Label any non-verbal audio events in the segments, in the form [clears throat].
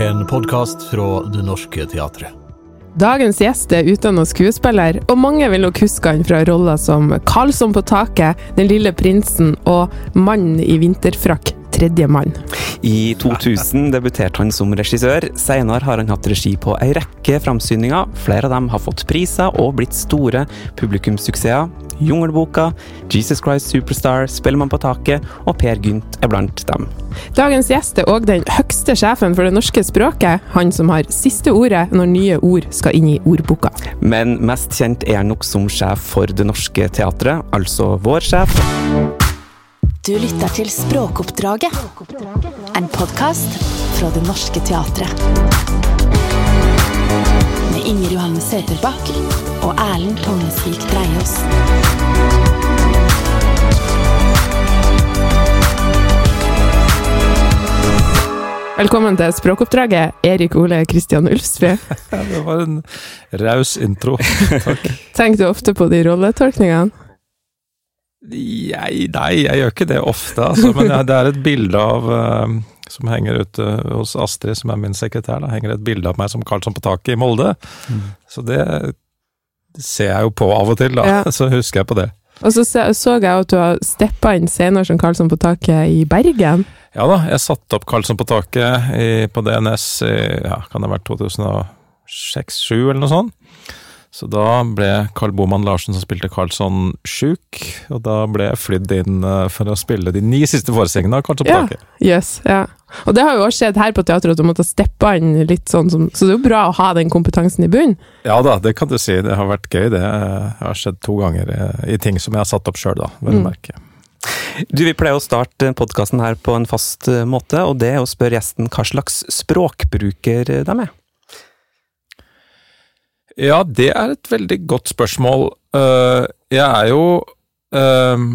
En podkast fra Det Norske Teatret. Dagens gjest er utdannet skuespiller, og mange vil nok huske han fra roller som Karlsson på taket, Den lille prinsen og Mannen i vinterfrakk, tredje mann. I 2000 debuterte han som regissør. Senere har han hatt regi på ei rekke framsyninger. Flere av dem har fått priser og blitt store publikumssuksesser. Jungelboka, Jesus Christ Superstar, Spellemann på taket og Per Gynt er blant dem. Dagens gjest er òg den høgste sjefen for det norske språket, han som har siste ordet når nye ord skal inn i ordboka. Men mest kjent er han nok som sjef for Det Norske Teatret, altså vår sjef. Du lytter til Språkoppdraget. En podkast fra Det Norske Teatret. Inger Johanne Søterbakk og Erlend Tongesvik Dreiaas. Velkommen til Språkoppdraget, Erik Ole Kristian Ulfsby. [laughs] Det var en raus intro. [laughs] Takk. Tenker du ofte på de rolletolkningene? Jeg, nei, jeg gjør ikke det ofte, altså, men det er et bilde av eh, som henger ute hos Astrid, som er min sekretær, da, henger et bilde av meg som Karlsson på taket i Molde. Så det ser jeg jo på av og til, da. Ja. [laughs] Så husker jeg på det. Og så så jeg at du har steppa inn senere som Karlsson på taket i Bergen. Ja da, jeg satte opp Karlsson på taket i, på DNS i ja, kan det ha vært 2006-2007 eller noe sånt. Så da ble Carl Boman Larsen som spilte Karlsson sjuk, og da ble jeg flydd inn eh, for å spille de ni siste forestillingene av Karlsson på Ja. taket. Yes, ja. Og det har jo også skjedd her på teatret, at du måtte steppe inn litt sånn som Så det er jo bra å ha den kompetansen i bunnen. Ja da, det kan du si. Det har vært gøy, det. Har skjedd to ganger eh, i ting som jeg har satt opp sjøl, da. Vel å Mm. merke. Du, Vi pleier å starte podkasten her på en fast eh, måte, og det er å spørre gjesten hva slags språkbruker de er. Ja, det er et veldig godt spørsmål. Eh, jeg er jo eh,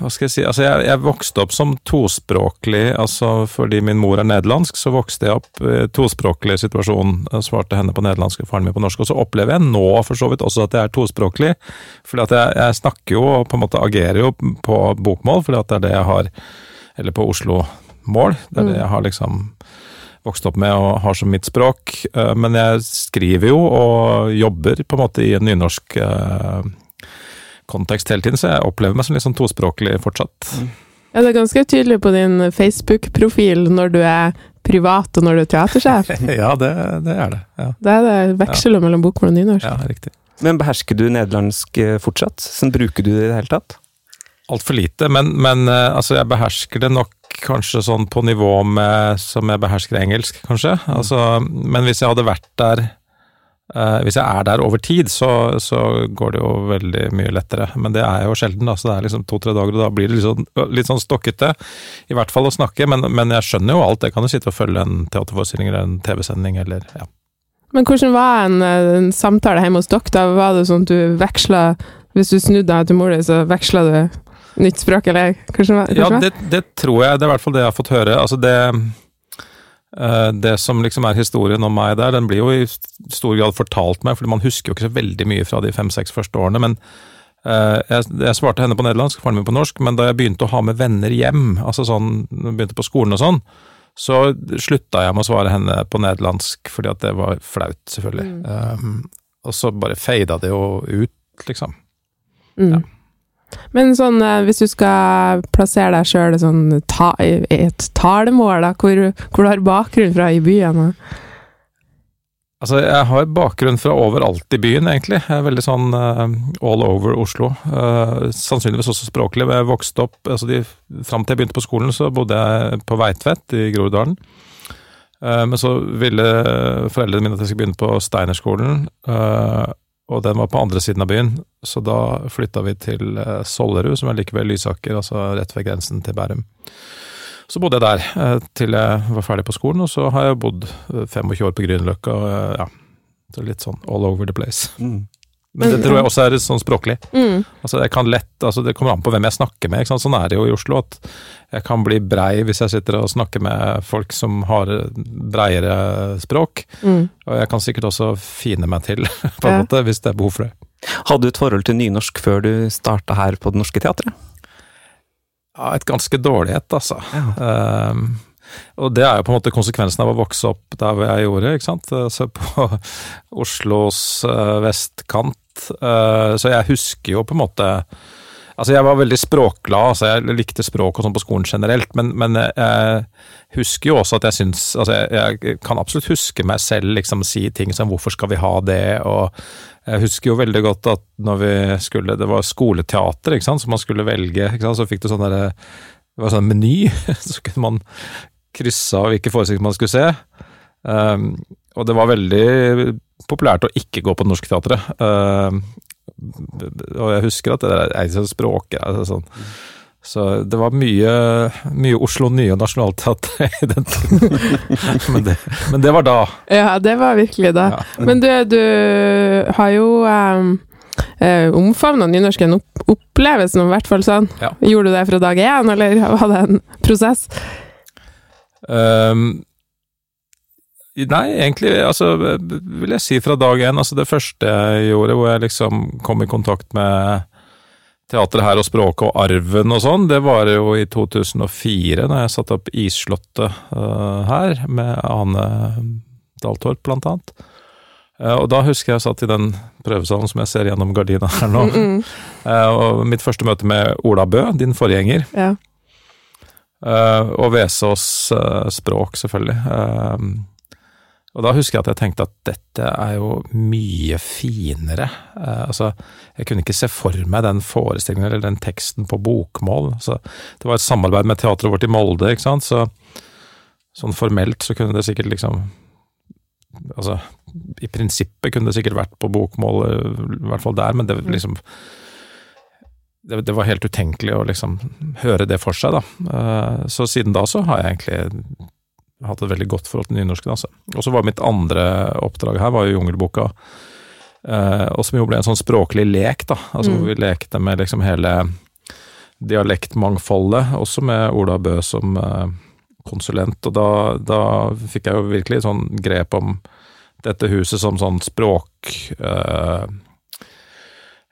Hva skal jeg si Altså, jeg, jeg vokste opp som tospråklig, altså fordi min mor er nederlandsk, så vokste jeg opp i tospråklig situasjon. Jeg svarte henne på nederlandsk og faren min på norsk. Og så opplever jeg nå for så vidt også at jeg er tospråklig, fordi at jeg, jeg snakker jo og på en måte agerer jo på bokmål, fordi at det er det jeg har Eller på Oslo-mål. Det er det jeg har liksom vokst opp med og har som mitt språk. Eh, Men jeg skriver jo og jobber på en måte i en nynorsk eh, kontekst hele tiden, så jeg opplever meg som litt sånn tospråklig fortsatt. Ja, det er ganske tydelig på din Facebook-profil når du er privat og når du er teatersjef. [laughs] Ja, det, det er det. Ja, Da er det veksler mellom bokmål og nynorsk. ja riktig. Men behersker du nederlandsk eh, fortsatt? Sånn Bruker du det i det hele tatt? Altfor lite, men, men altså, jeg behersker det nok kanskje sånn på nivå med som jeg behersker engelsk, kanskje. Altså, men hvis jeg hadde vært der Uh, Hvis jeg er der over tid, så, så går det jo veldig mye lettere. Men det er jo sjelden, da, så det er liksom to-tre dager, og da blir det litt sånn, litt sånn stokkete. I hvert fall å snakke, men, men jeg skjønner jo alt. Jeg kan jo sitte og følge en teaterforestilling eller en TV-sending eller ja. Men hvordan var en, en samtale hjemme hos dere? Var det sånn at du veksla Hvis du snudde deg til mora di, så veksla du nytt språk, eller kanskje? var Ja, det, det tror jeg. Det er i hvert fall det jeg har fått høre. Altså det, eh, det som liksom er historien om meg der, den blir jo i stor grad fortalt meg, fordi man husker jo ikke så veldig mye fra de fem-seks første årene. Men eh, jeg, jeg svarte henne på nederlandsk, faren min på norsk, men da jeg begynte å ha med venner hjem, altså sånn, begynte på skolen og sånn, så slutta jeg med å svare henne på nederlandsk, fordi at det var flaut, selvfølgelig. Um, og så bare fada det jo ut, liksom. Mm. ja. Men sånn, eh, hvis du skal plassere deg sjøl sånn, ta, et talemål, da, hvor, hvor du har bakgrunn fra i byen? Altså, jeg har bakgrunn fra overalt i byen, egentlig. Jeg er veldig sånn uh, all over Oslo. Uh, sannsynligvis også språklig. Jeg vokste opp altså de, Fram til jeg begynte på skolen, så bodde jeg på Veitvet i Groruddalen. Uh, men så ville foreldrene mine at jeg skulle begynne på Steinerskolen, eh, og den var på andre siden av byen. Så da flytta vi til eh, Sollerud, som er like ved Lysaker, altså rett ved grensen til Bærum. Så bodde jeg der eh, til jeg var ferdig på skolen, og så har jeg bodd eh, 25 år på Grünerløkka. eh, Ja, så litt sånn all over the place. Mm. Men det tror jeg også er sånn språklig. Mm. Altså jeg kan lett, altså Det kommer an på hvem jeg snakker med. ikke sant? Sånn er det jo i Oslo. at Jeg kan bli brei hvis jeg sitter og snakker med folk som har breiere språk. Mm. Og jeg kan sikkert også fine meg til, [laughs] på en Ja. måte, hvis det er behov for det. Hadde du et forhold til nynorsk før du starta her på Det Norske Teatret? Ja, et ganske dårlig et, altså. Ja. Um, og det er jo på en måte konsekvensen av å vokse opp der hvor jeg gjorde, ikke sant. Så på Oslos uh, vestkant. Uh, så jeg husker jo på en måte Altså, jeg var veldig språkglad, altså jeg likte språk og sånn på skolen generelt, men, men jeg husker jo også at jeg syns Altså, jeg, kan absolutt huske meg selv liksom si ting som 'hvorfor skal vi ha det', og jeg husker jo veldig godt at når vi skulle Det var skoleteater, ikke sant, så man skulle velge, ikke sant, så fikk du sånn derre Det var sånn meny, [laughs] så kunne man krysse av hvilke forestillinger man skulle se. Um, og det var veldig populært å ikke gå på Norskteatret. Uh, og jeg husker at det der er sånn språket altså sånn. Så det var mye, mye Oslo Nye Nationaltheatret i den tiden. [laughs] men, det, men, det, var da. Ja, det var virkelig da. Ja. Men du, du har jo um, uh, omfavna nynorsken, opp, opplevelsen i hvert fall sånn. Ja. Gjorde du det fra dag én, eller var det en prosess? Um, Nei, egentlig altså, vil jeg si fra dag én. Altså det første jeg gjorde hvor jeg liksom kom i kontakt med teatret her og språket og arven og sånn, det var jo i 2004, da jeg satte opp Isslottet uh, her, med Ane Daltorp blant annet. Uh, og da husker jeg satt i den prøvesalen som jeg ser gjennom gardina her nå. Mm -mm. Uh, og mitt første møte med Ola Bø, din forgjenger. Ja. og Vesaas språk, selvfølgelig. Og da husker jeg at jeg tenkte at dette er jo mye finere. Eh, altså, jeg kunne ikke se for meg den forestillingen eller den teksten på bokmål. Så det var et samarbeid med teatret vårt i Molde, ikke sant, så sånn formelt så kunne det sikkert liksom Altså, i prinsippet kunne det sikkert vært på bokmål, i hvert fall der, men det liksom det, det, var helt utenkelig å liksom høre det for seg, da. Eh, så siden da så har jeg egentlig hatt et veldig godt forhold til nynorsken. Altså. Og så var mitt andre oppdrag her var jo Jungelboka, eh, og som jo ble en sånn språklig lek, da. Altså mm. hvor vi lekte med liksom hele dialektmangfoldet, også med Ola Bø som eh, konsulent. Og da, da, fikk jeg jo virkelig sånn grep om dette huset som sånn språk... Eh,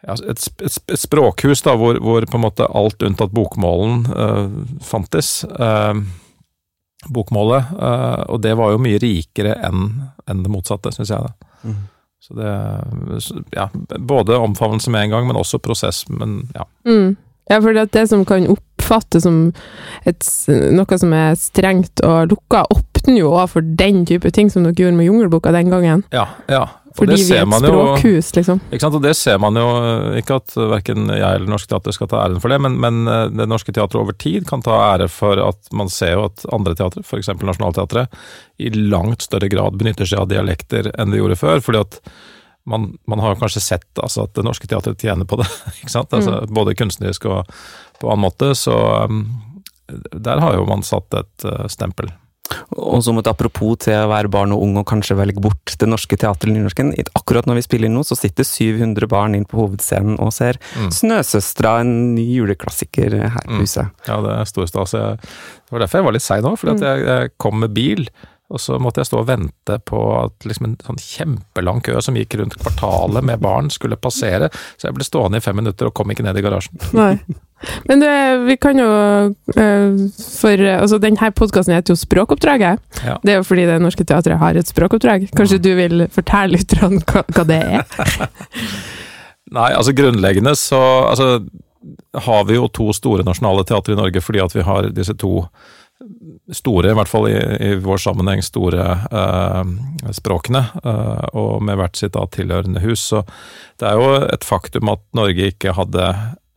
ja, et, et, språkhus da, hvor, hvor, på en måte alt unntatt bokmålen uh, fantes. Uh, bokmålet, uh, og det var jo mye rikere enn en det motsatte, syns jeg. Mm. Så det Ja, både omfavnelse med en gang, men også prosess, men ja. Mm. Ja, for det, det som kan oppfattes som et, noe som er strengt og lukka, åpner jo òg for den type ting som dere gjorde med Jungelboka den gangen. Ja, ja. Fordi vi er et språkhus, liksom. Ikke sant, og det ser man jo, ikke at verken jeg eller Norsk Teater skal ta æren for det, men, men eh, Det Norske Teatret over tid kan ta ære for at man ser jo at andre teatre, f.eks. Nationaltheatret, i langt større grad benytter seg av dialekter enn de gjorde før. fordi at man, man har kanskje sett altså, at Det Norske Teatret tjener på det, [laughs] ikke sant? Altså, mm. både kunstnerisk og på annen måte. Så um, der har jo man satt et uh, stempel. Og som et apropos til å være barn og ung og kanskje velge bort det norske teatret nynorsken. Akkurat når vi spiller inn nå, så sitter 700 barn inn på hovedscenen og ser mm. 'Snøsøstera', en ny juleklassiker her på mm. huset. Mm. Ja, det er stor stas. Det var derfor jeg var litt sein òg, fordi mm. jeg, jeg kom med bil. Og så måtte jeg stå og vente på at liksom en sånn kjempelang kø som gikk rundt kvartalet med barn, skulle passere. Så jeg ble stående i fem minutter og kom ikke ned i garasjen. Nei. [laughs] Men det, vi kan jo eh, For altså, denne podkasten heter jo Språkoppdraget. Ja. Det er jo fordi Det Norske Teatret har et språkoppdrag. Kanskje du vil fortelle om hva, hva det er? [laughs] Nei, altså grunnleggende så altså, har vi jo to store nasjonale teatre i Norge fordi at vi har disse to store, i hvert fall i, i vår sammenheng, store eh, språkene, eh, og med hvert sitt da tilhørende hus. Så det er jo et faktum at Norge ikke hadde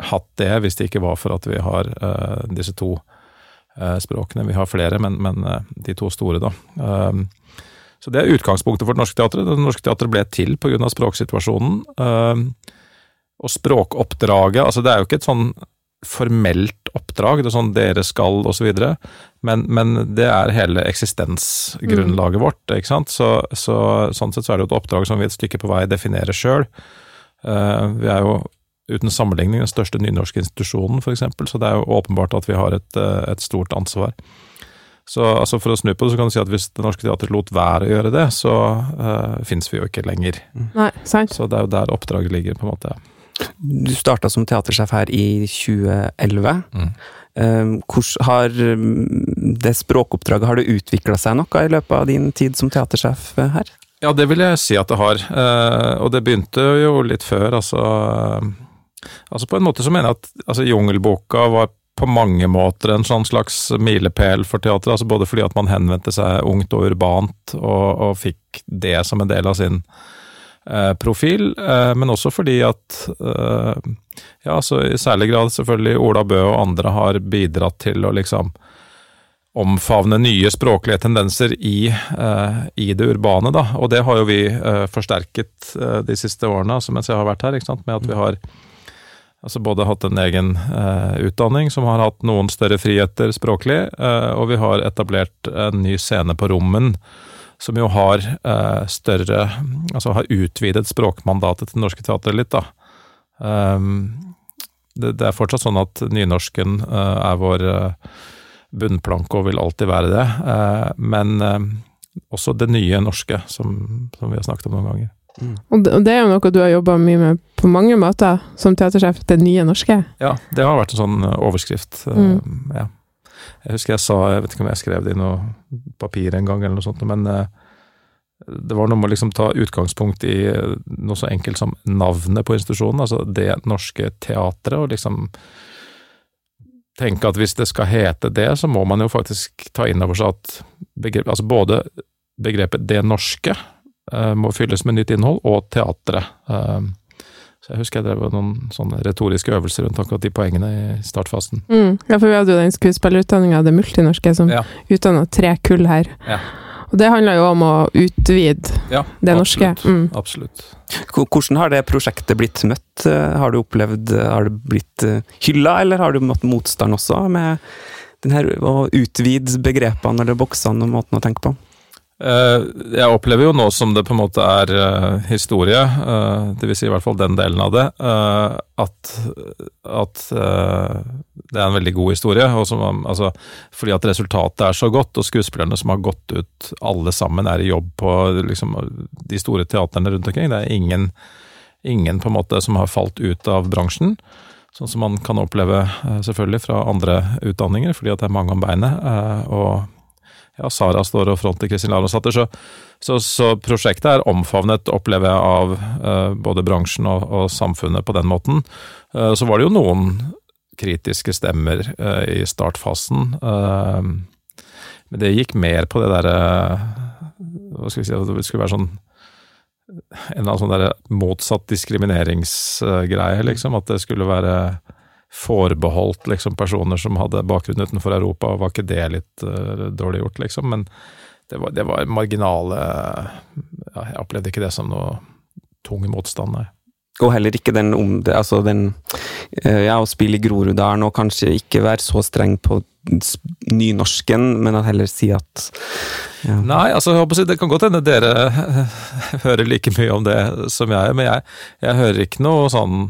hatt det hvis det ikke var for at vi har uh, disse to uh, språkene. Vi har flere, men, men uh, de to store, da. så det er utgangspunktet for Det Norske Teatret. Det Norske Teatret ble til pga. språksituasjonen. og språkoppdraget, altså det er jo ikke et sånn formelt oppdrag, det er sånn dere skal osv., men, men det er hele eksistensgrunnlaget mm. vårt, ikke sant. Så, så, sånn sett så er det jo et oppdrag som vi et stykke på vei definerer sjøl. vi er jo uten sammenligning den største nynorske institusjonen, f.eks., så det er jo åpenbart at vi har et, eh, et stort ansvar. Så altså For å snu på det, så kan du si at hvis Det Norske Teatret lot være å gjøre det, så uh, finnes vi jo ikke lenger. Nei, sant. Så det er jo der oppdraget ligger, på en måte. Du starta som teatersjef her i 2011. Mm. Um, hvordan har um, det språkoppdraget har det utvikla seg noe i løpet av din tid som teatersjef her? Ja, det vil jeg si at det har. Eh, og det begynte jo litt før, altså. Altså På en måte så mener jeg at altså, Jungelboka var på mange måter en sånn slags milepæl for teatret. altså Både fordi at man henvendte seg ungt og urbant, og, og fikk det som en del av sin eh, profil, eh, men også fordi at eh, ja, så i særlig grad selvfølgelig Ola Bø og andre har bidratt til å liksom omfavne nye språklige tendenser i, eh, i, det urbane, da. Og det har jo vi eh, forsterket eh, de siste årene, altså mens jeg har vært her, ikke sant? med at vi har Altså både hatt en egen eh, utdanning som har hatt noen større friheter språklig, eh, og vi har etablert en ny scene på Rommen som jo har eh, større Altså har utvidet språkmandatet til Det Norske Teatret litt, da. Um, det, det, er fortsatt sånn at nynorsken eh, er vår eh, bunnplanke og vil alltid være det, eh, men også det nye norske, som, som vi har snakket om noen ganger. Mm. Og, det, er jo noe du har jobba mye med på mange måter som teatersjef, det nye norske? Ja, det har vært en sånn eh, overskrift. Eh, mm. Ja. Jeg husker jeg sa, jeg vet ikke om jeg skrev det i noe papir en gang eller noe sånt, men eh, det var noe med å liksom ta utgangspunkt i noe så enkelt som navnet på institusjonen, altså Det Norske Teatret, og liksom tenke at hvis det skal hete det, så må man jo faktisk ta inn over seg at begrep, altså både begrepet Det Norske må fylles med nytt innhold, og teatret. Eh, så jeg husker jeg drev noen sånne retoriske øvelser rundt akkurat de poengene i startfasen. Mm, ja, for vi hadde jo den skuespillerutdanninga, det multinorske, som ja. utdanna tre kull her. Ja. Og det handler jo om å utvide ja, det norske. Mm. Absolutt. Hvordan har det prosjektet blitt møtt? Eh, har du opplevd Har det blitt hylla, eller har du møtt motstand også, med den her, å utvide begrepene eller boksene og måten å tenke på? Eh, jeg opplever jo nå som det på en måte er uh, historie, dvs. det vil si i hvert fall den delen av det, at, at det er en veldig god historie. Som, altså, fordi at resultatet er så godt, og skuespillerne som har gått ut, alle sammen er i jobb på liksom, de store teaterne rundt omkring. Det er ingen, ingen på en måte som har falt ut av bransjen. Sånn som man kan oppleve selvfølgelig fra andre utdanninger, fordi at det er mange om beinet. og ja, Sara står og fronter Kristin Lavransdatter. Så, så, så, prosjektet er omfavnet, opplever jeg, av eh, både bransjen og, og, samfunnet på den måten. Eh, så var det jo noen kritiske stemmer eh, i startfasen. men det gikk mer på det derre Hva skal vi si, det skulle være sånn en eller annen sånn der motsatt diskrimineringsgreie, liksom. At det skulle være forbeholdt liksom, personer som hadde bakgrunn utenfor Europa, var ikke det litt uh, dårlig gjort, liksom? Men det var, det var marginale ja, Jeg opplevde ikke det som noe tung motstand, nei. Og heller ikke den om det, altså den uh, Ja, å spille i Groruddalen og kanskje ikke være så streng på nynorsken, men at heller si at ja. Nei, altså det kan godt hende dere [laughs] hører like mye om det som jeg, men jeg, jeg hører ikke noe sånn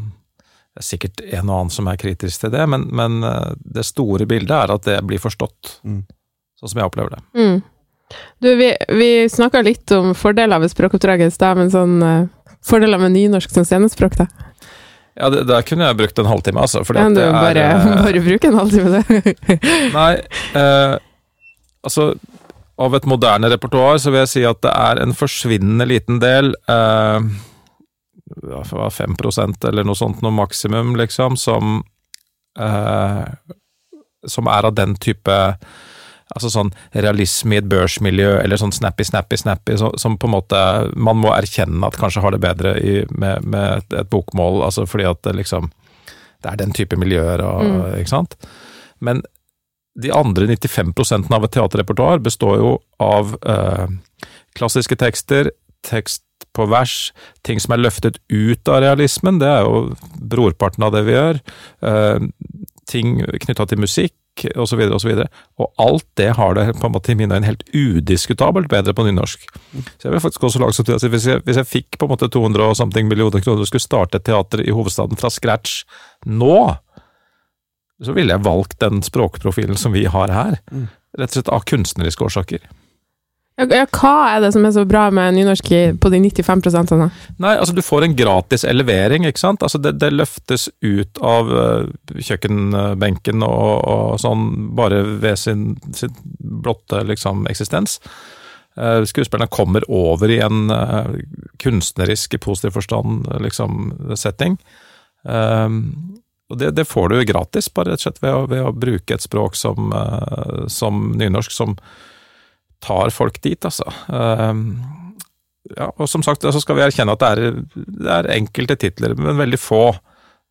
det er sikkert en og annen som er kritisk til det, men, men eh, det store bildet er at det blir forstått. Mm. Sånn som jeg opplever det. Mm. Du, vi, vi snakka litt om fordeler ved språkoppdraget i stad, men sånn uh, fordeler med nynorsk som scenespråk, da? Ja, det, der kunne jeg brukt en halvtime, altså. ja, du, må bare, uh, [laughs] bare bruk en halvtime, det. [laughs] nei, uh, altså Av et moderne repertoar så vil jeg si at det er en forsvinnende liten del uh, 5% eller noe sånt, noe maksimum, liksom, som eh, Som er av den type Altså sånn realisme i et børsmiljø, eller sånn snappy, snappy, snappy, så, som på en måte Man må erkjenne at kanskje har det bedre i, med, med et, et, bokmål, altså fordi at det liksom Det er den type miljøer og mm. Ikke sant? Men de andre 95 av et teaterrepertoar består jo av eh, klassiske tekster, tekst på vers, ting som er løftet ut av realismen, det er jo brorparten av det vi gjør. Uh, ting knytta til musikk osv. Og, så videre, og, og alt det har det på en måte i mine øyne helt udiskutabelt bedre på nynorsk. Så jeg vil faktisk også lage sånn hvis, jeg, hvis jeg fikk på en måte 200 og something millioner kroner og skulle starte et teater i hovedstaden fra scratch nå, så ville jeg valgt den språkprofilen som vi har her. Mm. Rett og slett av kunstneriske årsaker. Ja, hva er det som er så bra med nynorsk på de 95% da? Nei, altså du får en gratis elevering, ikke sant. Altså det, det løftes ut av uh, kjøkkenbenken og, og, sånn bare ved sin, sin blotte liksom eksistens. Uh, skuespillerne kommer over i en uh, kunstnerisk, i positiv forstand, liksom setting. og det, det, får du gratis, bare rett og slett ved å, ved å bruke et språk som, som nynorsk, som tar folk dit, altså. Ehm, ja, og som sagt, så skal vi erkjenne at det er, det er enkelte titler, men veldig få.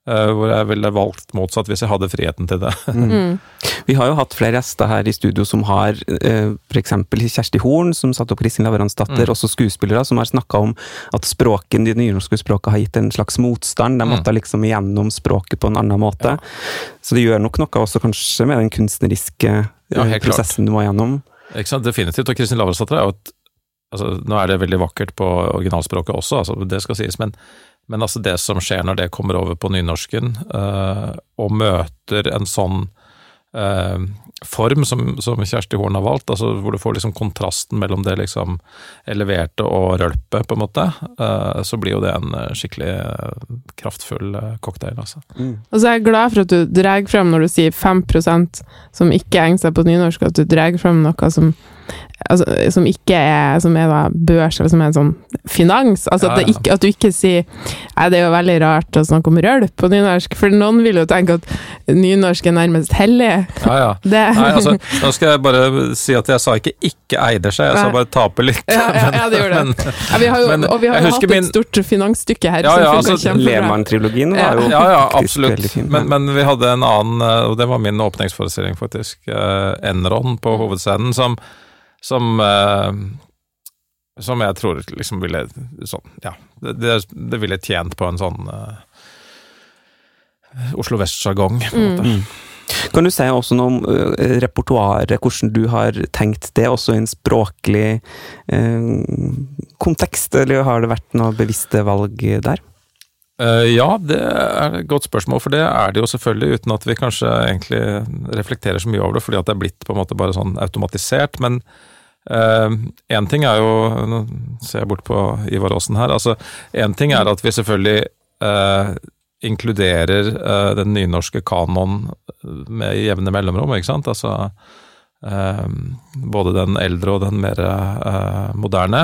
Uh, hvor jeg ville valgt motsatt hvis jeg hadde friheten til det. Mm. mm. [laughs] Vi har jo hatt flere gjester her i studio som har uh, f.eks. Kjersti Horn, som satt opp Kristin Lavransdatter, mm. også skuespillere som har snakka om at språken, de nynorske språkene har gitt en slags motstand. De mm. måtte liksom igjennom språket på en annen måte. Ja. Så det gjør nok noe også kanskje med den kunstneriske ja, prosessen klart. du må gjennom. Ikke sant, Definitivt. Og Kristin Lavransdatter er jo et altså, Nå er det veldig vakkert på originalspråket også, altså, det skal sies, men, men altså det som skjer når det kommer over på nynorsken, øh, og møter en sånn øh, form som, som, Kjersti Horn har valgt, altså hvor du får liksom kontrasten mellom det liksom eleverte og rølpet, på en måte, eh, så blir jo det en skikkelig kraftfull cocktail, altså. Mm. Og så er jeg glad for at du drar frem, når du sier 5% som ikke egner seg på nynorsk, at du drar frem noe som altså, som ikke er, som er da børs, eller som er sånn finans. Altså ja, ja. At, ikke, at, du ikke sier Nei, det er jo veldig rart å snakke om rølp på nynorsk, for noen vil jo tenke at nynorsk er nærmest hellig. Ja, ja. Det. Nei, altså, [laughs] nå skal jeg bare si at jeg sa ikke 'ikke eider seg', jeg sa bare 'taper litt'. Ja, ja, det gjorde det. Ja, vi har jo, men, og vi har jo hatt min... et stort finansstykke her. Ja, ja, altså, Lehmann-trilogien var jo Ja, ja, absolutt. Men, men, vi hadde en annen, eh, og det var min åpningsforestilling, faktisk, uh, Enron på hovedscenen, som som eh, som jeg tror liksom ville sånn, ja, det, det, ville tjent på en sånn uh, Oslo Vest-sjargong, på en måte. Mm. Kan du si også noe om uh, repertoaret, hvordan du har tenkt det, også i en språklig uh, kontekst, eller har det vært noe bevisste valg der? Uh, ja, det er et godt spørsmål, for det er det jo selvfølgelig, uten at vi kanskje egentlig reflekterer så mye over det, fordi at det er blitt på en måte bare sånn automatisert. Men Én uh, ting er jo Nå ser jeg bort på Ivar Aasen her. altså Én ting er at vi selvfølgelig uh, inkluderer uh, den nynorske kanon med jevne mellomrom, ikke sant. Altså både den eldre og den mer moderne.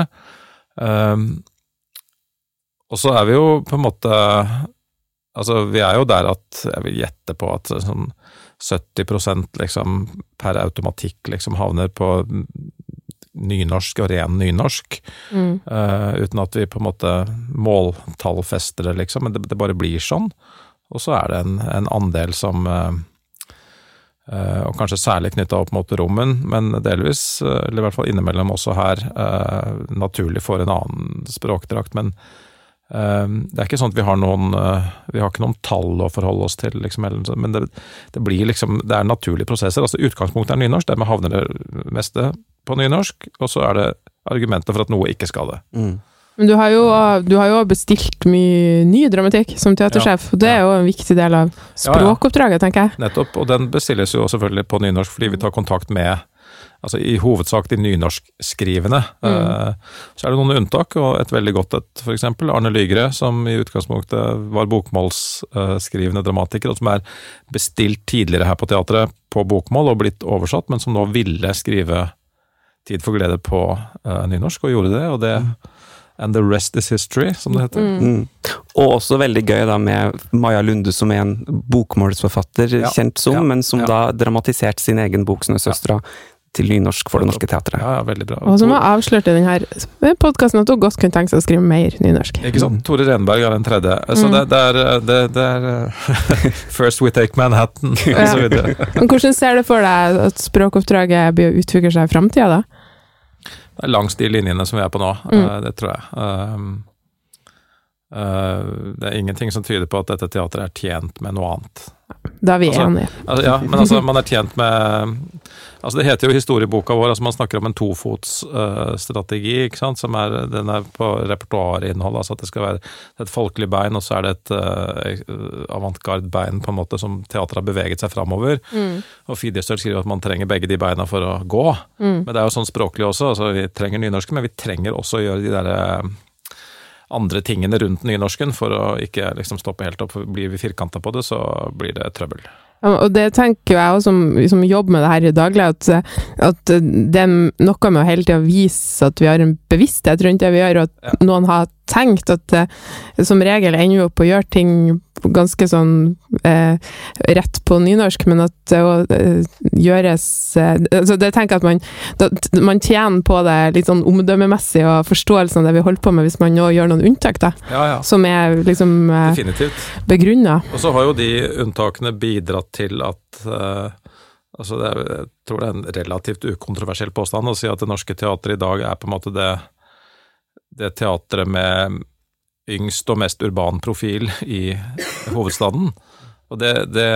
og så er vi jo på en måte Altså, vi er jo der at jeg vil gjette på at sånn 70% liksom per automatikk liksom havner på nynorsk og ren nynorsk. Mm. Uh, uten at vi på en måte måltallfester det, liksom. Men det, det bare blir sånn. Og så er det en, en andel som uh, uh, Og kanskje særlig knytta opp mot rommen, men delvis, eller i hvert fall innimellom også her, naturlig for en annen språkdrakt. Men det er ikke sånn at vi har noen Vi har ikke noen tall å forholde oss til, liksom, men det, det, blir liksom Det er naturlige prosesser. altså Utgangspunktet er nynorsk, dermed havner det meste på nynorsk, og så er det argumenter for at noe ikke skal det. Mm. Men du har, jo, du har, jo, bestilt mye ny dramatikk som teatersjef, ja, og det er jo en viktig del av språkoppdraget, tenker jeg. Nettopp, og den bestilles jo selvfølgelig på nynorsk fordi vi tar kontakt med altså i hovedsak de nynorskskrivende. Mm. Uh, så er det noen unntak, og et veldig godt et, f.eks. Arne Lygre, som i utgangspunktet var bokmålsskrivende dramatiker, og som er bestilt tidligere her på teatret på bokmål og blitt oversatt, men som nå ville skrive Tid for glede på uh, nynorsk, og gjorde det. og det And the rest is history, som det heter. Mm. Mm. Og også veldig gøy da med Maja Lunde, som er en bokmålsforfatter, ja. kjent som, ja. men som ja. da dramatiserte sin egen bok 'Snøsøstera' til nynorsk for Det Norske Teatret. Ja, ja, veldig bra. Og som har avslørt i denne podkasten at hun godt kunne tenke seg å skrive mer nynorsk. Ikke sant. Tore Renberg er den tredje. Så mm. det, det, er, det, det, er [laughs] First we take Manhattan, og så videre. Men hvordan ser du for deg at språkoppdraget blir å utvikle seg i framtida, da? Langs de linjene som vi er på nå, mm. Eh, det tror jeg. Um, Uh, det er ingenting som tyder på at dette teatret er tjent med noe annet. Da er vi altså, enige. Altså, ja, men altså, man er tjent med altså Det heter jo historieboka vår, altså man snakker om en tofotsstrategi, uh, ikke sant, som er, den er på repertoarinnhold, altså at det skal være et folkelig bein, og så er det et uh, avantgarde-bein på en måte som teatret har beveget seg framover. Mm. Og Fidjestøl skriver at man trenger begge de beina for å gå, mm. men det er jo sånn språklig også, altså vi trenger nynorske, men vi trenger også å gjøre de derre andre tingene rundt nynorsken for å ikke liksom stoppe helt opp. Blir vi firkanta på det, så blir det trøbbel. Ja, og det tenker jeg også som, som jobber med det her i daglig, at, at, det er noe med å hele tida vise at vi har en bevissthet rundt det vi gjør, og at ja. noen har tenkt at uh, som regel ender vi opp å gjøre ting ganske sånn eh, rett på nynorsk, men at det òg eh, gjøres eh, altså Det tenker at man, da, man tjener på det litt sånn omdømmemessig og forståelsen av det vi holder på med, hvis man nå gjør noen unntak, da. Ja, ja. Som er liksom eh, begrunna. Og så har jo de unntakene bidratt til at eh, altså er, Jeg tror det er en relativt ukontroversiell påstand å si at Det Norske Teatret i dag er på en måte det det teatret med yngst og mest urban profil i hovedstaden. Og det, det,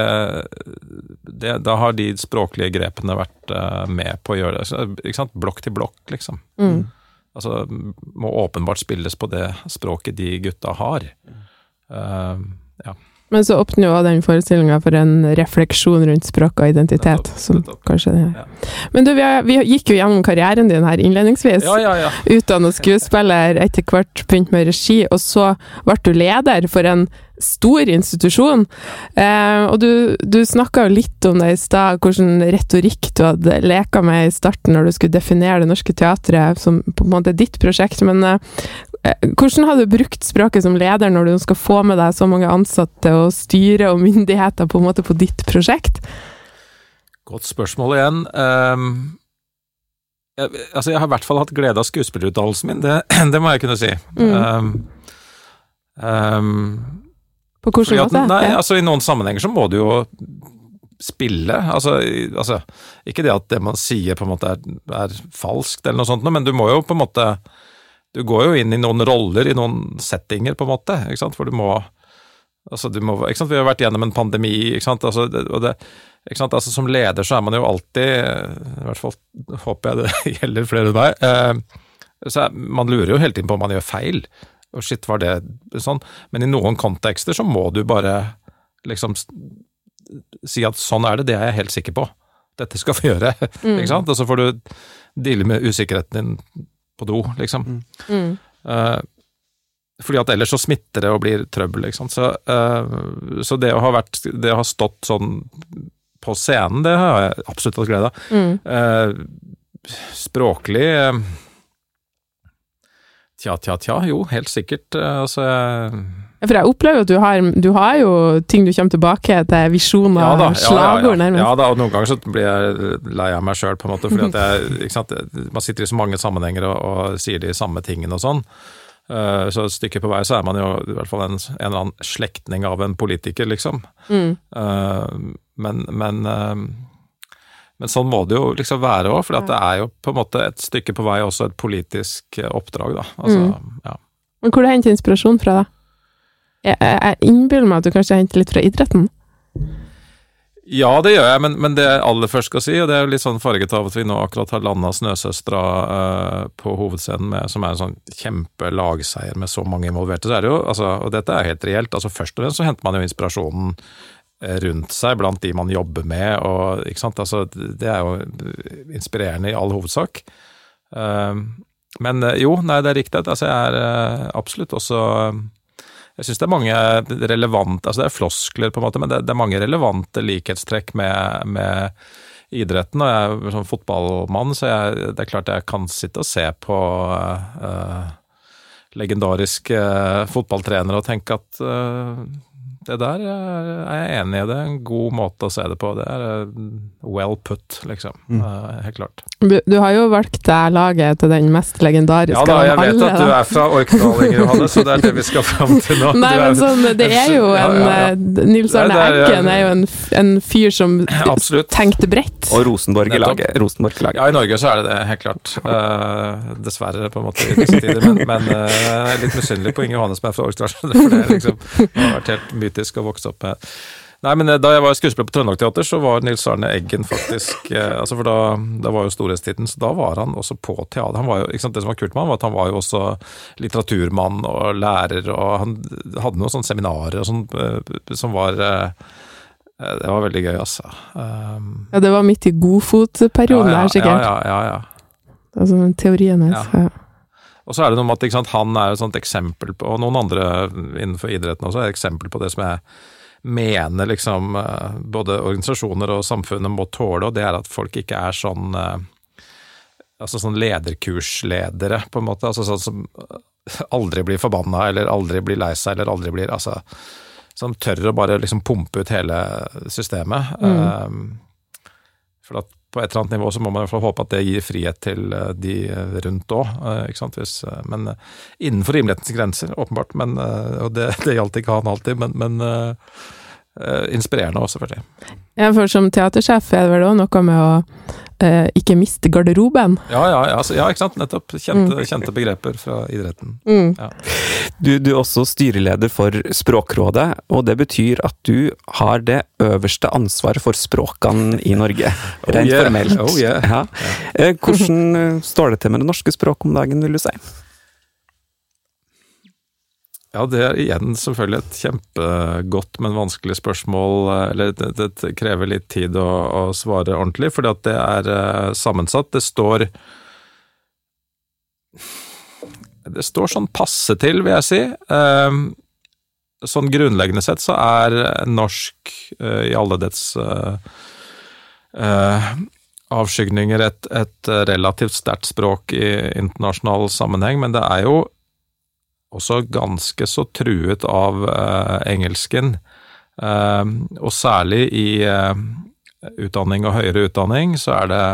det, Da har de språklige grepene vært uh, med på å gjøre det. Ikke sant? Blokk til blokk, liksom. Mm. Altså, må åpenbart spilles på det språket de gutta har. Uh, ja. Men så åpner jo den forestillinga for en refleksjon rundt språk og identitet. Som kanskje det ja. Men du, vi, har, vi, gikk jo gjennom karrieren din her innledningsvis. Ja, ja, ja. Utdanna skuespiller, etter hvert begynt med regi, og så ble du leder for en stor institusjon. Eh, og du, du snakka jo litt om det i stad, hvordan retorikk du hadde leka med i starten når du skulle definere Det Norske Teatret som på en måte ditt prosjekt. Men Eh, hvordan har du brukt språket som leder når du skal få med deg så mange ansatte og styre og myndigheter på en måte på ditt prosjekt? Godt spørsmål igjen. Um, jeg, altså jeg har i hvert fall hatt glede av skuespillerutdannelsen min, det, [clears throat] det, må jeg kunne si. Mm. Um, um, på hvilken måte? Nei, altså I noen sammenhenger så må du jo spille. Altså, altså, ikke det at det man sier på en måte er, er falskt, eller noe sånt, men du må jo på en måte du går jo inn i noen roller, i noen settinger, på en måte. ikke sant? For du må Altså, du må ikke sant? Vi har vært gjennom en pandemi, ikke sant. Altså, det, og det, ikke sant? Altså, som leder så er man jo alltid I hvert fall håper jeg det [laughs] gjelder flere enn meg. Eh, så man lurer jo hele tiden på om man gjør feil. Og shit, var det sånn? Men i noen kontekster så må du bare liksom si at sånn er det, det er jeg helt sikker på. Dette skal vi gjøre. [laughs] Mm. ikke sant? Og så får du deale med usikkerheten din på do, liksom. Mm. Uh, fordi at ellers så smitter det og blir trøbbel, ikke sant. Så, uh, så det å ha vært Det å ha stått sånn på scenen, det har jeg absolutt hatt glede av. Mm. Uh, språklig Tja, tja, tja. Jo, helt sikkert. Altså jeg for jeg opplever at du har, du har jo ting du kommer tilbake til, visjoner, ja, da, slagord, ja, ja, nærmest. Ja da, og noen ganger så blir jeg lei av meg sjøl, på en måte. fordi at jeg, sant, Man sitter i så mange sammenhenger og, og sier de samme tingene og sånn. Uh, så et stykke på vei så er man jo i hvert fall en, en eller annen slektning av en politiker, liksom. Mm. Uh, men, men, uh, men sånn må det jo liksom være òg, for det er jo på en måte et stykke på vei også et politisk oppdrag, da. Altså, mm. ja. Men hvor du henter inspirasjon fra, da? Jeg, jeg innbiller meg at du kanskje henter litt fra idretten? Ja, det gjør jeg, men, men, det jeg aller først skal si, og det er jo litt sånn farget av at vi nå akkurat har landa 'Snøsøstera' uh, på hovedscenen, med, som er en sånn kjempelagseier med så mange involverte, så er det jo, altså, og dette er helt reelt, altså først og fremst så henter man jo inspirasjonen eh, rundt seg blant de man jobber med, og ikke sant, altså det er jo inspirerende i all hovedsak. Uh, men jo, nei, det er riktig, altså jeg er uh, absolutt også jeg syns det er mange relevante altså Det er floskler, på en måte, men det, det er mange relevante likhetstrekk med, med idretten. Og jeg er sånn fotballmann, så jeg, det er klart jeg kan sitte og se på uh, legendariske uh, fotballtrenere og tenke at uh, det der er jeg enig i. Det er en god måte å se det på. Det er eh, well put, liksom. Mm. Helt klart. Du, du, har jo valgt deg laget til den mest legendariske av alle. Ja da, jeg vet at du er fra Orkdal, Johanne, så det er det vi skal fram til nå. Nei, men sånn, det er jo en ja, ja, ja. Nils Arne Eggen er jo en, en fyr som tenkte bredt. Og Rosenborg-laget. Rosenborg ja, i Norge så er det det, helt klart. Uh, dessverre, på en måte, i disse tider. Men, men uh, jeg er litt misunnelig på Inger Johanne som er fra Orkdal. For det liksom, har vært helt mytisk og vokste opp med. Nei, men eh, Da jeg var skuespiller på Trøndelag Teater, så var Nils Arne Eggen faktisk eh, altså for da, da var jo storhetstiden, så da var han også på teater. Han var jo, ikke sant, Det som var kult med han, var at han var jo også litteraturmann og lærer, og han hadde noen sånne seminarer og sånn eh, som var eh, Det var veldig gøy, altså. Um, ja, det var midt i godfotperioden ja, ja, her, sikkert. Ja, ja, ja. ja. Altså teorien hans. Ja. Og så er det noe med at sant, han er et sånt eksempel på, og noen andre innenfor idretten også, er et eksempel på det som jeg mener liksom eh, både organisasjoner og samfunnet må tåle, og det er at folk ikke er sånn eh, altså sånn lederkursledere, på en måte. altså Sånn som aldri blir forbanna, eller aldri blir lei seg, eller aldri blir altså Som tør å bare liksom pumpe ut hele systemet. Mm. Um, for at på et eller annet nivå så må man i hvert fall håpe at det gir frihet til eh, de rundt òg. Eh, men eh, innenfor rimelighetens grenser, åpenbart. Men, og det, det gjaldt ikke han alltid, men, men inspirerende òg, selvfølgelig. Ja, for som teatersjef er det vel òg noe med å eh, ikke miste garderoben. Ja, ja, ja, altså, ja ikke sant. Nettopp. Kjente, mm. kjente begreper fra idretten. Mm. Ja. Du, du, er også styreleder for Språkrådet, og det betyr at du har det øverste ansvaret for språkene i Norge. [laughs] Oh, rent yeah. formelt. Oh, yeah. ja. Eh, hvordan eh, står det til med det norske språket om dagen, vil du si? Ja, det er igjen selvfølgelig et kjempegodt, men vanskelig spørsmål. Eller det, det krever litt tid å, å svare ordentlig, fordi at det er uh, sammensatt. Det står Det står sånn passe til, vil jeg si. Uh, sånn grunnleggende sett så er norsk uh, i alle dets avskygninger et, et relativt sterkt språk i internasjonal sammenheng, men det er jo også ganske så truet av eh, engelsken. Eh, og særlig i eh, utdanning og høyere utdanning så er det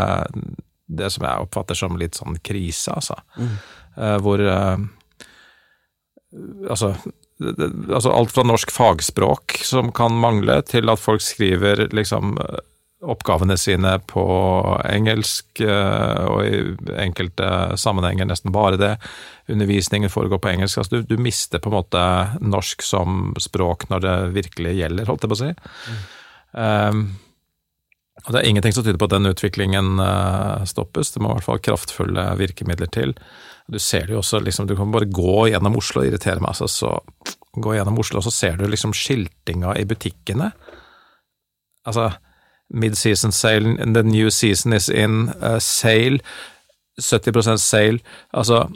det som jeg oppfatter som litt sånn krise, altså. Mm. hvor Altså, altså alt fra norsk fagspråk som kan mangle, til at folk skriver liksom oppgavene sine på engelsk, eh, og i enkelte sammenhenger nesten bare det. Undervisningen foregår på engelsk. Altså du, du, mister på en måte norsk som språk når det virkelig gjelder, holdt jeg på å si. Mm. Um, og Det er ingenting som tyder på at den utviklingen uh, stoppes. Det må i hvert fall kraftfulle virkemidler til. Du ser det jo også, liksom, du kan bare gå gjennom Oslo og irritere meg, altså, så gå gjennom Oslo, og så ser du liksom skiltinga i butikkene. Altså, mid-season sale, the new season is in, uh, sale, 70% sale, altså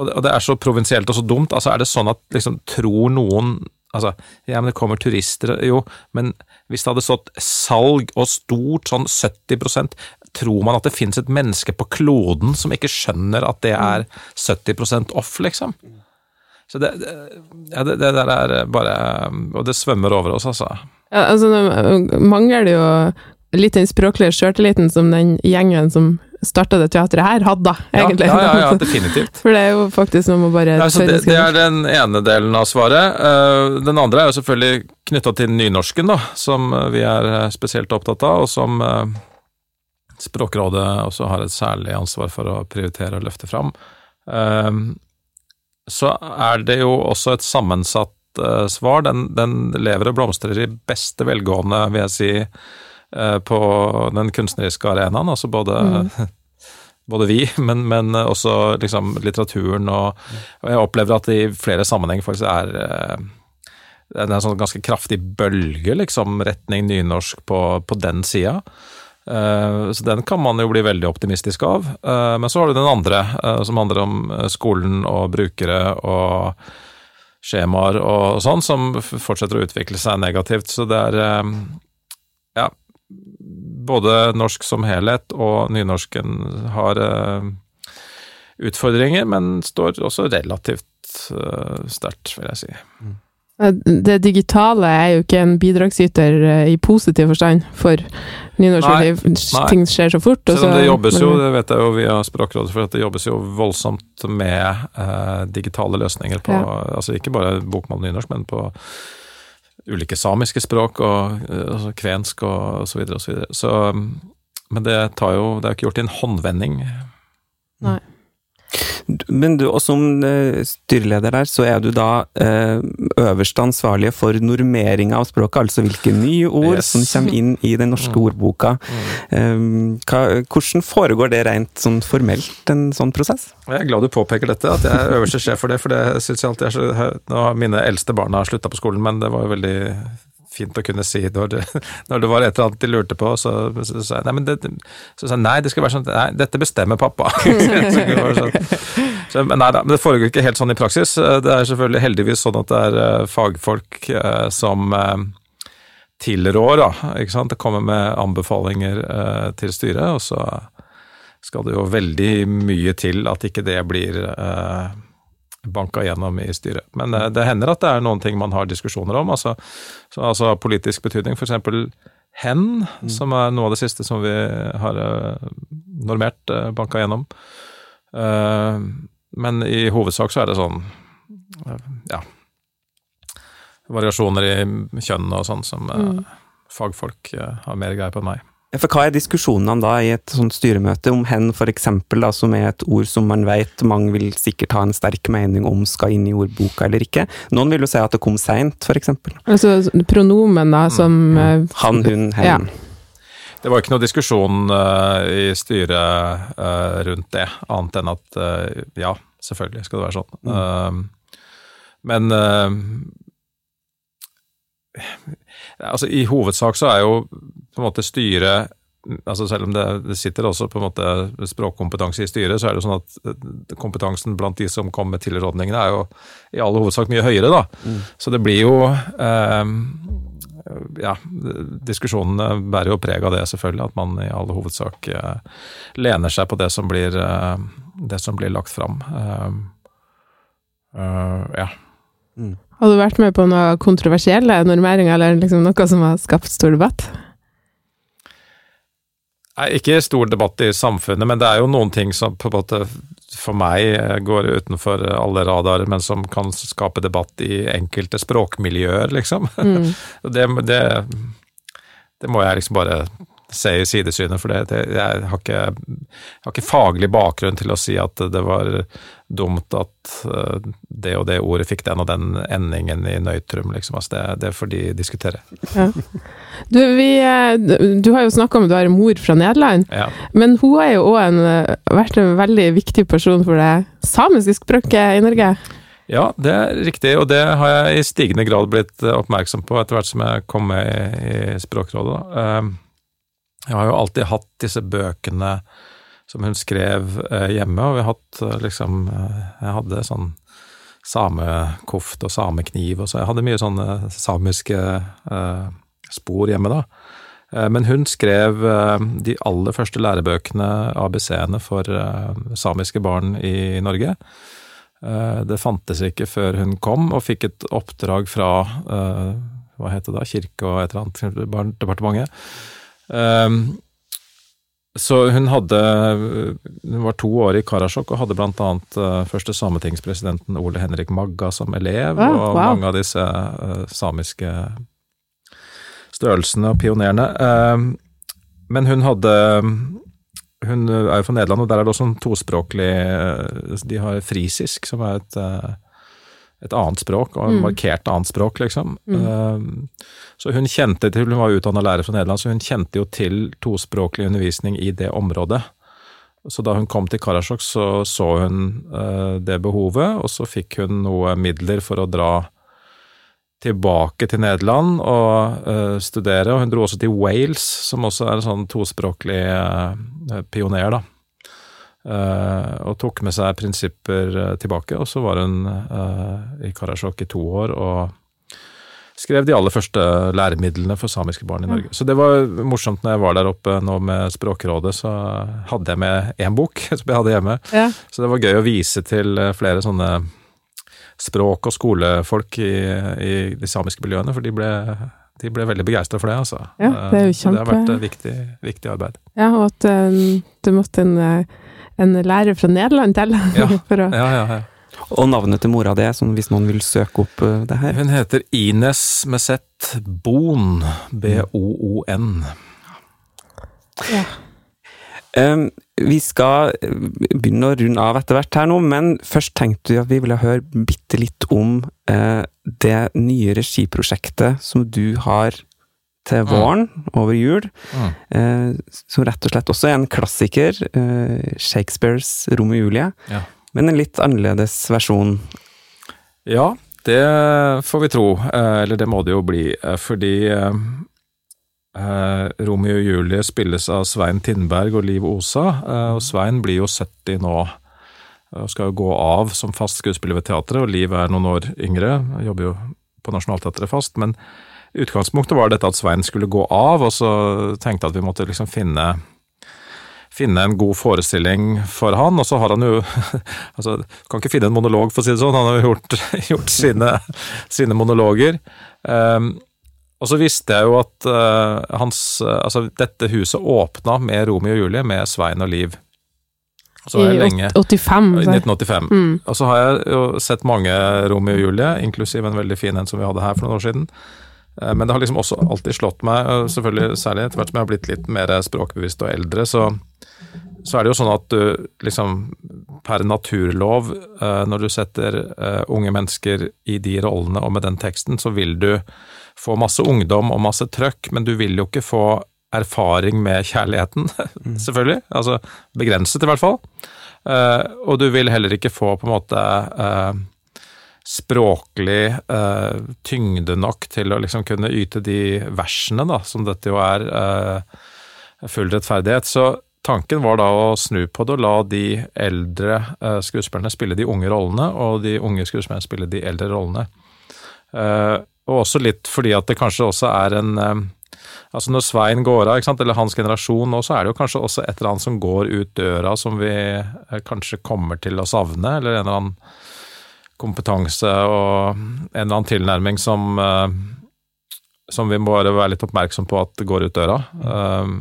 og det, er så provinsielt og så dumt. altså Er det sånn at liksom tror noen Altså, ja, men det kommer turister Jo, men hvis det hadde stått salg og stort, sånn 70% tror man at det finnes et menneske på kloden som ikke skjønner at det er 70% off, liksom? Så det, det, ja, det, det der er bare Og det svømmer over oss, altså. Ja, altså, det mangler jo litt den språklige sjøltilliten som den gjengen som starta det teatret her, hadde, egentlig. Ja, ja, ja, [laughs] definitivt. For det er jo faktisk noe med bare ja, det, det, er den ene delen av svaret. Eh, den andre er jo selvfølgelig knytta til nynorsken, da, som vi er spesielt opptatt av, og som Språkrådet også har et særlig ansvar for å prioritere og løfte fram. Eh, så er det jo også et sammensatt svar. Den, den, lever og blomstrer i beste velgående, vil jeg si, uh, på den kunstneriske arenaen. Altså både, mm. [laughs] både vi, men, men, også liksom litteraturen, og, og, jeg opplever at det i flere sammenhenger faktisk er uh, det er en sånn ganske kraftig bølge, liksom, retning nynorsk på, på den sida. Så den kan man jo bli veldig optimistisk av. Men så har du den andre, som handler om skolen og brukere og skjemaer og sånn, som fortsetter å utvikle seg negativt. Så det er eh, ja, både norsk som helhet og nynorsken har eh, utfordringer, men står også relativt uh, sterkt, vil jeg si. Det digitale er jo ikke en bidragsyter eh, i positiv forstand for nynorsk, Nei, nei. ting skjer så fort. Selv om det jobbes jo, det vet jeg jo via Språkrådet, for at det jobbes jo voldsomt med eh, digitale løsninger på Altså ikke bare bokmål og nynorsk, men på ulike samiske språk og eh, altså kvensk og, så videre og så videre. Så, mm, men det tar jo Det er jo ikke gjort i en håndvending. Men du, og som eh, styreleder der, så er du da eh, øverste ansvarlige for normeringa av språket, altså hvilke nye ord Yes. som kommer inn i den norske ordboka. Eh, hva, hvordan foregår det rent sånn formelt, en sånn prosess? Jeg er glad du påpeker dette, at jeg er øverste sjef for det, for det syns jeg alltid er så Nå har mine eldste barna slutta på skolen, men det var jo veldig fint å kunne si når det, når det var et eller annet de lurte på, så sa jeg nei, det, så nei, det skal være sånn Nei, dette bestemmer pappa. [laughs] så, sånn. så, men nei da, men det foregår ikke helt sånn i praksis. Det er selvfølgelig heldigvis sånn at det er eh, fagfolk eh, som eh, tilrår, da. Ikke sant? Det kommer med anbefalinger til styret, og så skal det jo veldig mye til at ikke det blir banka gjennom i styret. Men eh, det hender at det er noen ting man har diskusjoner om, altså, så, altså politisk betydning. Eksempel hen, som er noe av det siste som vi har eh, normert uh, banka gjennom. Eh, men i hovedsak så er det sånn, eh, ja Variasjoner i kjønn og sånn som mm. fagfolk eh, har mer greie på enn meg. For hva er diskusjonene da i et sånt styremøte om hen, for eksempel, som er et ord som man vet mange vil sikkert ha en sterk mening om skal inn i ordboka eller ikke? Noen vil jo si at det kom seint, for eksempel. Altså pronomen, da, som eh, Han, hun, hen. Ja. Det var ikke noe diskusjon uh, i styret uh, rundt det, annet enn at uh, ja, selvfølgelig skal det være sånn. Eh, men eh, altså i hovedsak så er jo på en måte styret altså Selv om det, det sitter også på en måte språkkompetanse i styret, så er det sånn at eh, kompetansen blant de som kommer med tilrådningene, er jo i all hovedsak mye høyere, da. Så det blir jo eh, ja, diskusjonene bærer jo preg av det, selvfølgelig. At man i all hovedsak eh, lener seg på det som blir, eh, det som blir lagt fram. Eh, eh, ja. Har du vært med på noe kontroversiell normeringer, eller liksom noe som har skapt stor debatt? Ikke stor debatt i samfunnet, men det er jo noen ting som på en måte for meg eh, går utenfor alle radarer, men som kan skape debatt i enkelte språkmiljøer, liksom. Mm. [laughs] Det, det, det må jeg liksom bare se i sidesynet, for det, det, jeg, har ikke, jeg har ikke faglig bakgrunn til å si at det var dumt at eh, det og det ordet fikk den og den endingen i nøytrum, liksom. Altså det, det får de diskutere. Ja. Du, vi, eh, du har jo snakka om at du har en mor fra Nederland, Ja. men hun har jo òg vært en veldig viktig person for det samiske språket i Norge. Ja, det er riktig, og det har jeg i stigende grad blitt eh, oppmerksom på etter hvert som jeg kom med i, i Språkrådet. Da. Jeg har jo alltid hatt disse bøkene som hun skrev eh, hjemme, og vi har hatt eh, liksom eh, Jeg hadde sånn samekoft og samekniv, og så jeg hadde mye sånne samiske spor hjemme da. Men hun skrev de aller første lærebøkene, ABC-ene, for samiske barn i Norge. Det fantes ikke før hun kom, og fikk et oppdrag fra hva het det da, Kirke- og et eller annet barnedepartementet. Eh, Så hun hadde Hun var to år i Karasjok og hadde annet eh, første sametingspresidenten Ole Henrik Magga som elev, Ah, og wow. mange av disse eh, samiske størrelsene og pionerene. Eh, Men hun hadde Hun er jo fra Nederland, og der er det også en tospråklig eh, De har frisisk, som er et, et annet språk, og et markert annet språk, liksom. Mm. Så hun kjente til Hun var utdanna lærer fra Nederland, så hun kjente jo til tospråklig undervisning i det området. Så da hun kom til Karasjok, så så hun eh, det behovet, og så fikk hun noe midler for å dra tilbake til Nederland og eh, studere. Og hun dro også til Wales, som også er en sånn tospråklig eh, pioner, da. Eh, og tok med seg prinsipper eh, tilbake, og så var hun eh, i Karasjok i to år og skrev de aller første læremidlene for samiske barn i Norge. Så det var morsomt når jeg var der oppe nå med Språkrådet, så hadde jeg med én bok [laughs] som jeg hadde hjemme. Ja. Så det var gøy å vise til flere sånne språk- og skolefolk i, i, de samiske miljøene, for de ble, de ble veldig begeistra for det. altså. Ja, det er jo kjempe... det har vært et viktig, viktig arbeid. Ja, og at det måtte en, en lærer fra Nederland til Ja. [laughs] for å Ja, ja, ja. Og navnet til mora di, sånn hvis noen vil søke opp eh, det her. Hun heter Ines med Z Boon. B-o-o-n. ja. Um, vi skal eh, begynne å runde av etter hvert her nå, men først tenkte vi at vi ville høre bitte litt om eh, det nye regiprosjektet som du har til våren, over jul. Mm. Eh, som rett og slett også er en klassiker. Eh, Shakespeares Rom og Julie. Ja. Men en litt annerledes versjon. Ja, det får vi tro. Eh, Eller det må det jo bli, eh, fordi eh, eh, Romeo og Julie spilles av Svein Tindberg og Liv Osa, og Svein blir jo 70 nå. Og skal jo gå av som fast skuespiller ved teatret, og Liv er noen år yngre, jobber jo på Nationaltheatret fast. Men utgangspunktet var dette at Svein skulle gå av, og så tenkte jeg at vi måtte liksom finne finne en god forestilling for han, og så har han jo [laughs] altså, Kan ikke finne en monolog, for å si det sånn, han har jo gjort, [laughs] gjort sine, sine monologer. Um, og så visste jeg jo at uh, hans, uh, altså, dette huset åpna med Romeo og Julie, med Svein og Liv. I lenge, 85. 1985. Mm. Og så har jeg jo sett mange Romeo og Julie, inklusiv en veldig fin en som vi hadde her for noen år siden. Eh, Men det har liksom også alltid slått meg, selvfølgelig særlig etter hvert som jeg har blitt litt mer språkbevisst og eldre, så, så er det jo sånn at du liksom per naturlov, eh, når du setter eh, unge mennesker i de rollene og med den teksten, så vil du få masse ungdom og masse trøkk, men du vil jo ikke få erfaring med kjærligheten, [laughs] selvfølgelig. Altså begrenset, i hvert fall. Eh, og du vil heller ikke få på en måte eh, språklig eh, tyngde nok til å liksom kunne yte de versene, da, som dette jo er, eh, full rettferdighet. Så tanken var da å snu på det og la de eldre eh, skuespillerne spille de unge rollene, og de unge skuespillerne spille de eldre rollene. Eh, og også litt fordi at det kanskje også er en eh, Altså Når Svein går av, ikke sant, eller hans generasjon nå, så er det jo kanskje også et eller annet som går ut døra som vi eh, kanskje kommer til å savne, eller en eller annen kompetanse og en eller annen tilnærming som, eh, som vi må bare være litt oppmerksom på at går ut døra. Um,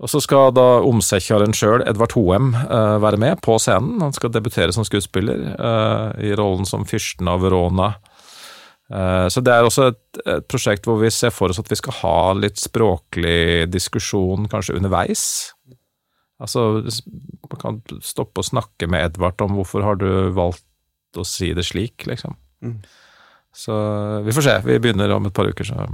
og så skal da omsekkjaren sjøl, Edvard Hoem, eh, være med på scenen. Han skal debutere som skuespiller eh, i rollen som fyrsten av Verona. Eh, Så det er også et, et prosjekt hvor vi ser for oss at vi skal ha litt språklig diskusjon kanskje underveis. Altså, man kan stoppe og snakke med Edvard om hvorfor har du valgt å si det slik, liksom. Mm. Så vi får se. Vi begynner om et par uker, så ja.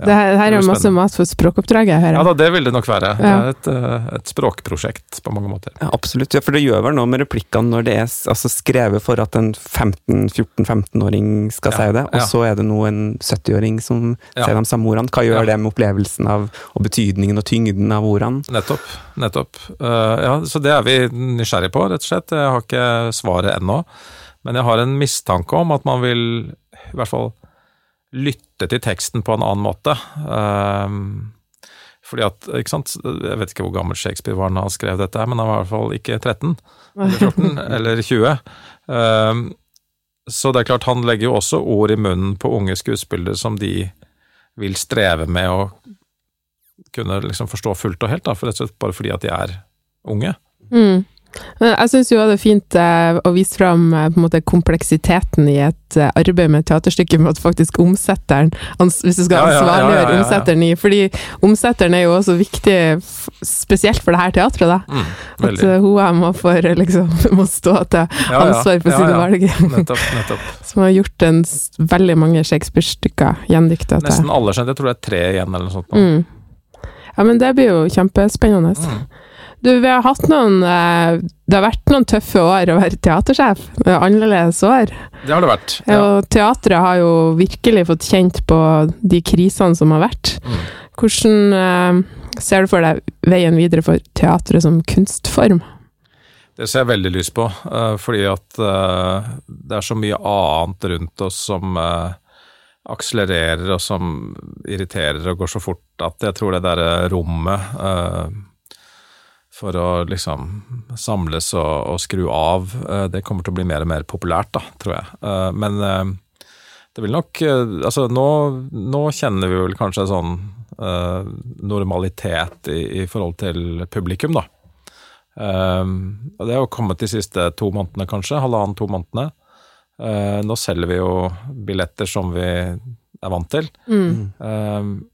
det her, her er masse mat for språkoppdraget, hører Ja da, det vil det nok være. Det er et, eh, et språkprosjekt på mange måter. Ja, absolutt, ja, for det gjør vel noe med replikkene når det er altså, skrevet for at en 14-15-åring skal Ja, si det, og ja. så er det nå en 70-åring som Ja. sier de samme ordene. Hva gjør Ja. det med opplevelsen av, og betydningen og tyngden av ordene? Nettopp. nettopp. Uh, ja, så det er vi nysgjerrige på, rett og slett. Jeg har ikke svaret ennå. Men jeg har en mistanke om at man vil i hvert fall lytte til teksten på en annen måte. Eh, fordi at, ikke sant, Jeg vet ikke hvor gammel Shakespeare var da han skrev dette, men han var i hvert fall ikke 13 eller 14 [laughs] eller 20. Eh, så det er klart, han legger jo også ord i munnen på unge skuespillere som de vil streve med å kunne liksom forstå fullt og helt, da, for rett og slett bare fordi at de er unge. Mm. Jeg syns jo det er fint eh, å vise fram eh, måte kompleksiteten i et eh, arbeid med et teaterstykke, med at faktisk omsetteren Hvis du skal ansvarliggjøre ja, ja, ja. omsetteren i Fordi omsetteren er jo også viktig, spesielt for det her teatret, da. Mm, At hun må, for, [laughs] liksom, må stå til ansvar for sine valg. Nettopp. nettopp. [laughs] Som har gjort en, veldig mange Shakespeare-stykker gjendikta. Nesten alle skjønt, jeg tror det er tre igjen eller noe sånt. Mm. Ja, men det blir jo kjempespennende. Mm. Du, vi har hatt noen eh, Det har vært noen tøffe år å være teatersjef. Er Annerledes år. Det har det vært. Ja. Og teatret har jo virkelig fått kjent på de krisene som har vært. Mm. Hvordan eh, ser du for deg veien videre for teatret som kunstform? Det ser jeg veldig lyst på, eh, fordi at det er så mye annet rundt oss som akselererer og som irriterer og går så fort at jeg tror det derre rommet for å liksom samles og, og skru av. Eh, det kommer til å bli mer og mer populært, da, tror jeg. Eh, men eh, det vil nok Altså, nå, nå kjenner vi vel kanskje sånn normalitet i, i, forhold til publikum, da. Og det har kommet de siste to månedene, kanskje. Halvannen-to månedene. Nå selger vi jo billetter som vi er vant til. Mm.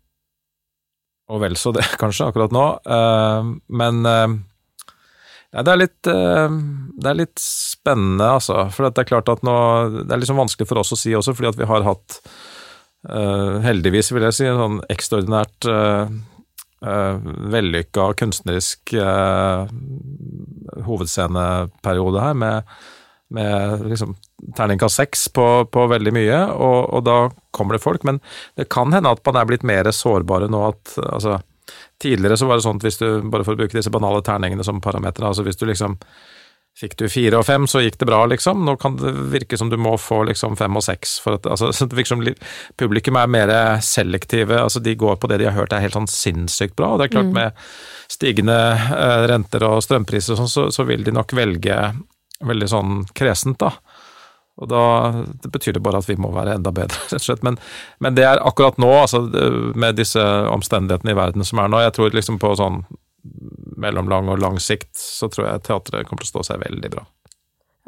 Og vel så det, [laughs] kanskje, akkurat nå. Uh, men ja, det, er litt, uh, det er litt spennende, altså. For det er klart at nå Det er liksom vanskelig for oss å si også, fordi at vi har hatt, heldigvis vil jeg si, en sånn ekstraordinært vellykka kunstnerisk hovedsceneperiode her, med med liksom terningkast seks på, på, veldig mye, og, og, da kommer det folk. Men det kan hende at man er blitt mer sårbare nå at altså, Tidligere så var det sånn at hvis du, bare for å bruke disse banale terningene som parametere, altså hvis du liksom Fikk du fire og fem, så gikk det bra, liksom. Nå kan det virke som du må få liksom fem og seks. For at, altså, [laughs] det virker som publikum er mer selektive. altså De går på det de har hørt er helt sånn sinnssykt bra. Og det er klart, mm. med stigende eh, renter og strømpriser og sånn, så, så, vil de nok velge veldig sånn kresent, da. Og da det betyr det bare at vi må være enda bedre, [laughs] rett og slett. Men, men det er akkurat nå, altså, med disse omstendighetene i verden som er nå, jeg tror liksom på sånn mellomlang og lang sikt, så tror jeg teatret kommer til å stå seg veldig bra.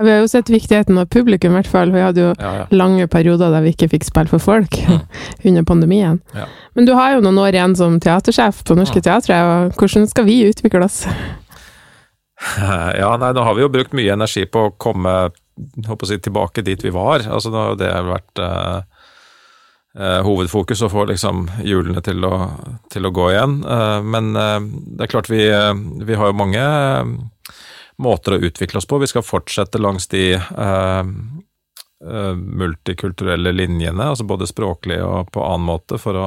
Ja, vi har jo sett viktigheten av publikum, i hvert fall. Vi hadde jo ja, ja. lange perioder der vi ikke fikk spille for folk mm. [laughs] under pandemien. Men du har jo noen år igjen som teatersjef på Norske Teatre, hvordan skal vi utvikle oss? [laughs] Ja, nei, nå har vi jo brukt mye energi på å komme håper å si, tilbake dit vi var. Altså, nå har det vært eh, eh, hovedfokus å få liksom hjulene til å, til å gå igjen. Eh, men eh, det er klart vi, eh, vi har jo mange eh, måter å utvikle oss på. Vi skal fortsette langs de multikulturelle linjene, altså både språklig og på annen måte, for å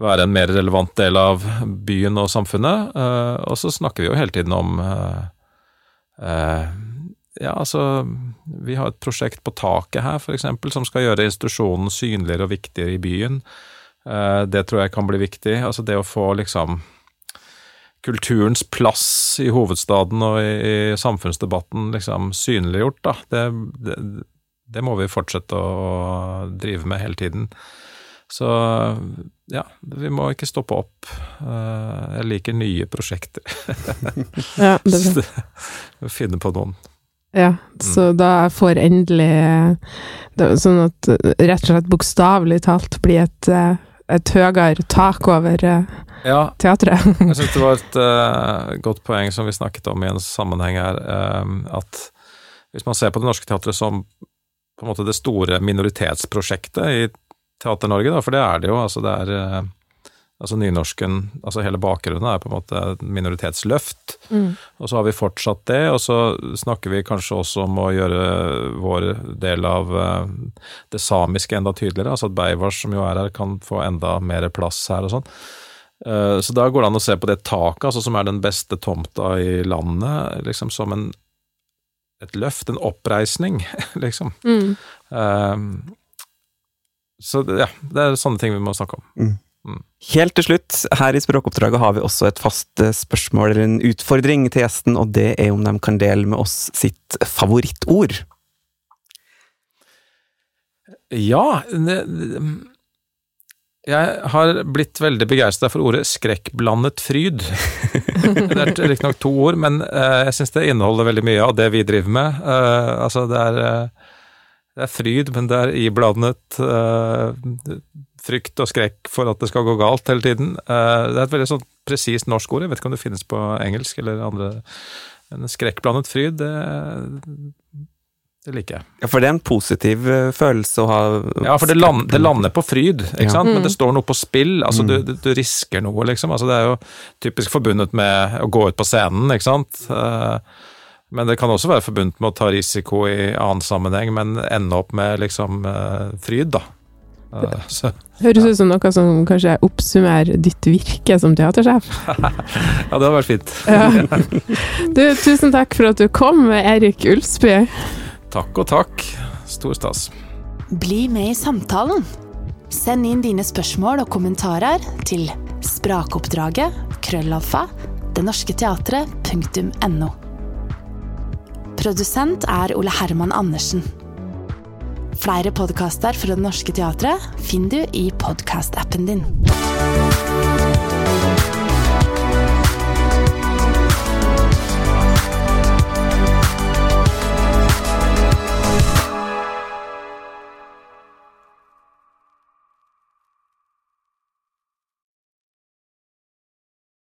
være en mer relevant del av byen og samfunnet. Uh, og så snakker vi jo hele tiden om uh, uh, Ja, altså Vi har et prosjekt på taket her, eksempel, som skal gjøre institusjonen synligere og viktigere i byen. det tror jeg kan bli viktig. Altså det å få liksom kulturens plass i hovedstaden og i, i samfunnsdebatten liksom synliggjort, da. Det, det, det må vi fortsette å drive med hele tiden. Så ja, vi må ikke stoppe opp. Eh, jeg liker nye prosjekter. [laughs] ja, det er [laughs] Finne på noen. Ja, så mm. da får endelig Sånn at rett og slett bokstavelig talt blir et, eh, et høyere tak over eh, ja, teatret. [laughs] jeg syns det var et uh, godt poeng som vi snakket om i en sammenheng her, um, at hvis man ser på Det Norske Teatret som på en måte det store minoritetsprosjektet i Teater-Norge, da, for det er det jo. Altså det er eh, altså nynorsken Altså hele bakgrunnen er på en måte et minoritetsløft. Mm. Og så har vi fortsatt det, og så snakker vi kanskje også om å gjøre vår del av eh, det samiske enda tydeligere. Altså at Beivars, som jo er her, kan få enda mer plass her og sånn. Eh, så da går det an å se på det taket, altså som er den beste tomta i landet, liksom som en, et løft, en oppreisning, [laughs] liksom. Mm. Um, så ja, det er sånne ting vi må snakke om. Mm. Mm. Helt til slutt, her i Språkoppdraget har vi også et fast eh, spørsmål eller en utfordring til gjesten, og det er om de kan dele med oss sitt favorittord. Ja Jeg har blitt veldig begeistra for ordet 'skrekkblandet fryd'. [laughs] det er riktignok to ord, men eh, jeg syns det inneholder veldig mye av det vi driver med. Eh, altså, det er det er fryd, men det er iblandet uh, frykt og skrekk for at det skal gå galt hele tiden. Uh, det er et veldig sånn presist norsk ord, jeg vet ikke om det finnes på engelsk eller andre. En skrekkblandet fryd, det, det liker jeg. Ja, For det er en positiv uh, følelse å ha Ja, for det, land, det lander på fryd, ikke ja. sant? men det mm. står noe på spill. altså mm. du, du, risker noe, liksom. altså Det er jo typisk forbundet med å gå ut på scenen, ikke sant. Uh, men det kan også være forbundet med å ta risiko i annen sammenheng, men ende opp med liksom uh, fryd, da. Uh, så, Høres ut som noe som kanskje oppsummerer ditt virke som teatersjef. [laughs] ja, det hadde vært fint. ja. Du, tusen takk for at du kom, Erik Ulsby. Takk og takk. Stor stas. Bli med i samtalen. Send inn dine spørsmål og kommentarer til sprakoppdraget krøllalfa denorskteatret.no. Produsent er Ole Herman Andersen. Flere podkaster fra Det Norske Teatret finner du i podkastappen din.